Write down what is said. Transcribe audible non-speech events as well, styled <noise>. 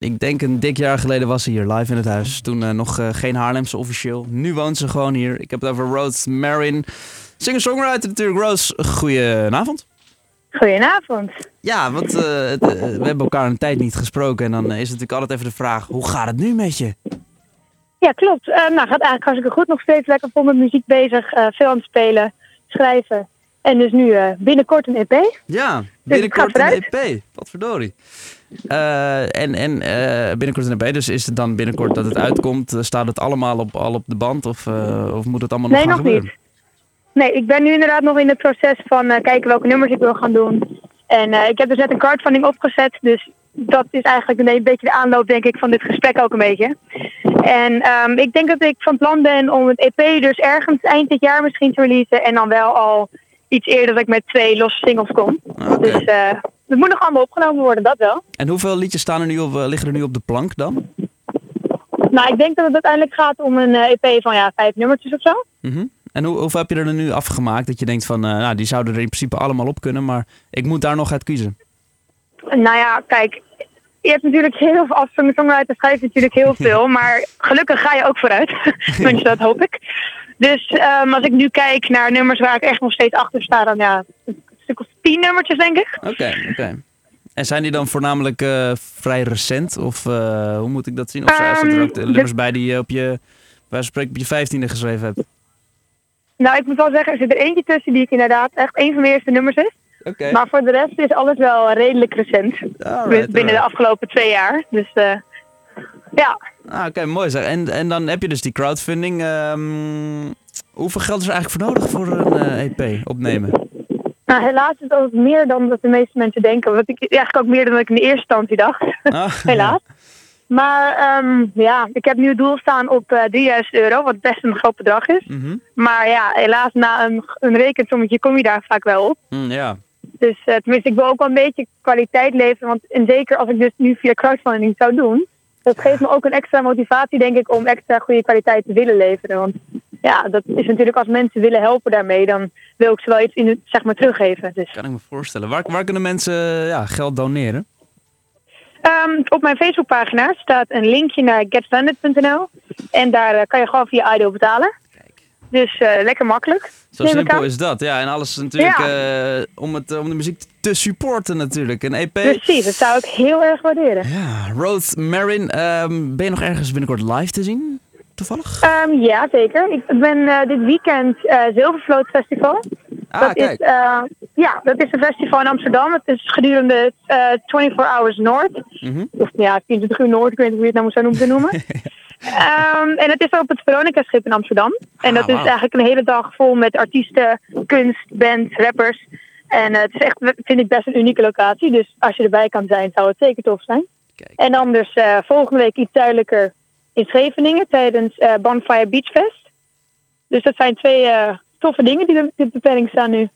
Ik denk een dik jaar geleden was ze hier live in het huis. Toen uh, nog uh, geen Haarlemse officieel. Nu woont ze gewoon hier. Ik heb het over Rose Marin. Singer-songwriter natuurlijk. Rose, goedenavond. Goedenavond. Ja, want uh, het, we hebben elkaar een tijd niet gesproken. En dan is het natuurlijk altijd even de vraag, hoe gaat het nu met je? Ja, klopt. nou, gaat eigenlijk hartstikke goed. Nog steeds lekker vol met muziek bezig. veel aan het spelen, schrijven. En dus nu binnenkort een EP. Ja, dus binnenkort dus een EP. Wat verdorie. Uh, en en uh, binnenkort EP, dus is het dan binnenkort dat het uitkomt? staat het allemaal op, al op de band of, uh, of moet het allemaal nog nee, nog gebeuren? Niet. Nee, ik ben nu inderdaad nog in het proces van kijken welke nummers ik wil gaan doen. En ik heb dus net een crowdfunding opgezet, dus dat is eigenlijk een, beetje de aanloop denk ik van dit gesprek ook een beetje. En um, ik denk dat ik van plan ben om het EP dus ergens eind dit jaar misschien te releasen en dan wel al iets eerder dat ik met twee losse singles kom. Okay. Dus het moet nog allemaal opgenomen worden, dat wel. En hoeveel liedjes staan er nu op, liggen er nu op de plank dan? Nou, ik denk dat het uiteindelijk gaat om een EP van ja, vijf nummertjes of zo. Mm -hmm. En hoe, hoeveel heb je er nu afgemaakt dat je denkt van, uh, nou, die zouden er in principe allemaal op kunnen, maar ik moet daar nog uit kiezen? Nou ja, kijk, je hebt natuurlijk heel veel, als songwriter schrijft natuurlijk heel <laughs> veel, maar gelukkig ga je ook vooruit. <laughs> Tenminste, dat hoop ik. Dus um, als ik nu kijk naar nummers waar ik echt nog steeds achter sta, dan ja, tien nummertjes denk ik. Oké, okay, oké. Okay. En zijn die dan voornamelijk uh, vrij recent? Of uh, hoe moet ik dat zien? Of um, zijn er ook de nummers bij die je op je, bij spreken op je vijftiende geschreven hebt? Nou, ik moet wel zeggen, er zit er eentje tussen die ik inderdaad echt een van mijn eerste nummers is. Okay. Maar voor de rest is alles wel redelijk recent. Alright, binnen alright. de afgelopen twee jaar. Dus uh, ja. Ah, Oké, okay, mooi zeg. En, en dan heb je dus die crowdfunding. Um, hoeveel geld is er eigenlijk voor nodig voor een EP opnemen? Nou, helaas is het meer dan dat de meeste mensen denken. Wat ik eigenlijk ook meer dan dat ik in de eerste instantie dacht. Ah, <laughs> helaas. Maar um, ja, ik heb nu het doel staan op uh, 3000 euro, wat best een groot bedrag is. Mm -hmm. Maar ja, helaas na een, een rekensommetje kom je daar vaak wel op. Mm, ja. Dus uh, tenminste, ik wil ook wel een beetje kwaliteit leveren. Want en zeker als ik dus nu via crowdfunding zou doen, dat geeft me ook een extra motivatie, denk ik, om extra goede kwaliteit te willen leveren. Want ja, dat is natuurlijk als mensen willen helpen daarmee, dan wil ik ze wel iets in het, zeg maar, teruggeven. Dus. Kan ik me voorstellen. Waar, waar kunnen mensen ja, geld doneren? Um, op mijn Facebookpagina staat een linkje naar getfunded.nl. En daar uh, kan je gewoon via IDO betalen. Kijk. Dus uh, lekker makkelijk. Zo simpel is dat. Ja, en alles natuurlijk ja. uh, om, het, om de muziek te supporten natuurlijk. Een EP. Precies, dat zou ik heel erg waarderen. Ja, Rose Marin. Um, ben je nog ergens binnenkort live te zien? Toevallig? Um, ja, zeker. Ik ben uh, dit weekend uh, Zilvervloot Festival. Ah, dat kijk. Is, uh, ja, dat is een festival in Amsterdam. Het is gedurende 24 Hours Noord. Mm -hmm. Of ja, 24 uur Noord. Ik weet niet hoe je het nou zou moeten noemen. um, <laughs> en het is op het Veronica-schip in Amsterdam. En dat ah, is wow. eigenlijk een hele dag vol met artiesten, kunst, band, rappers. En het is echt, vind ik, best een unieke locatie. Dus als je erbij kan zijn, zou het zeker tof zijn. Kijk. En anders volgende week iets duidelijker in Scheveningen tijdens uh, Bonfire Beach Fest. Dus dat zijn twee uh, toffe dingen die op de planning staan nu.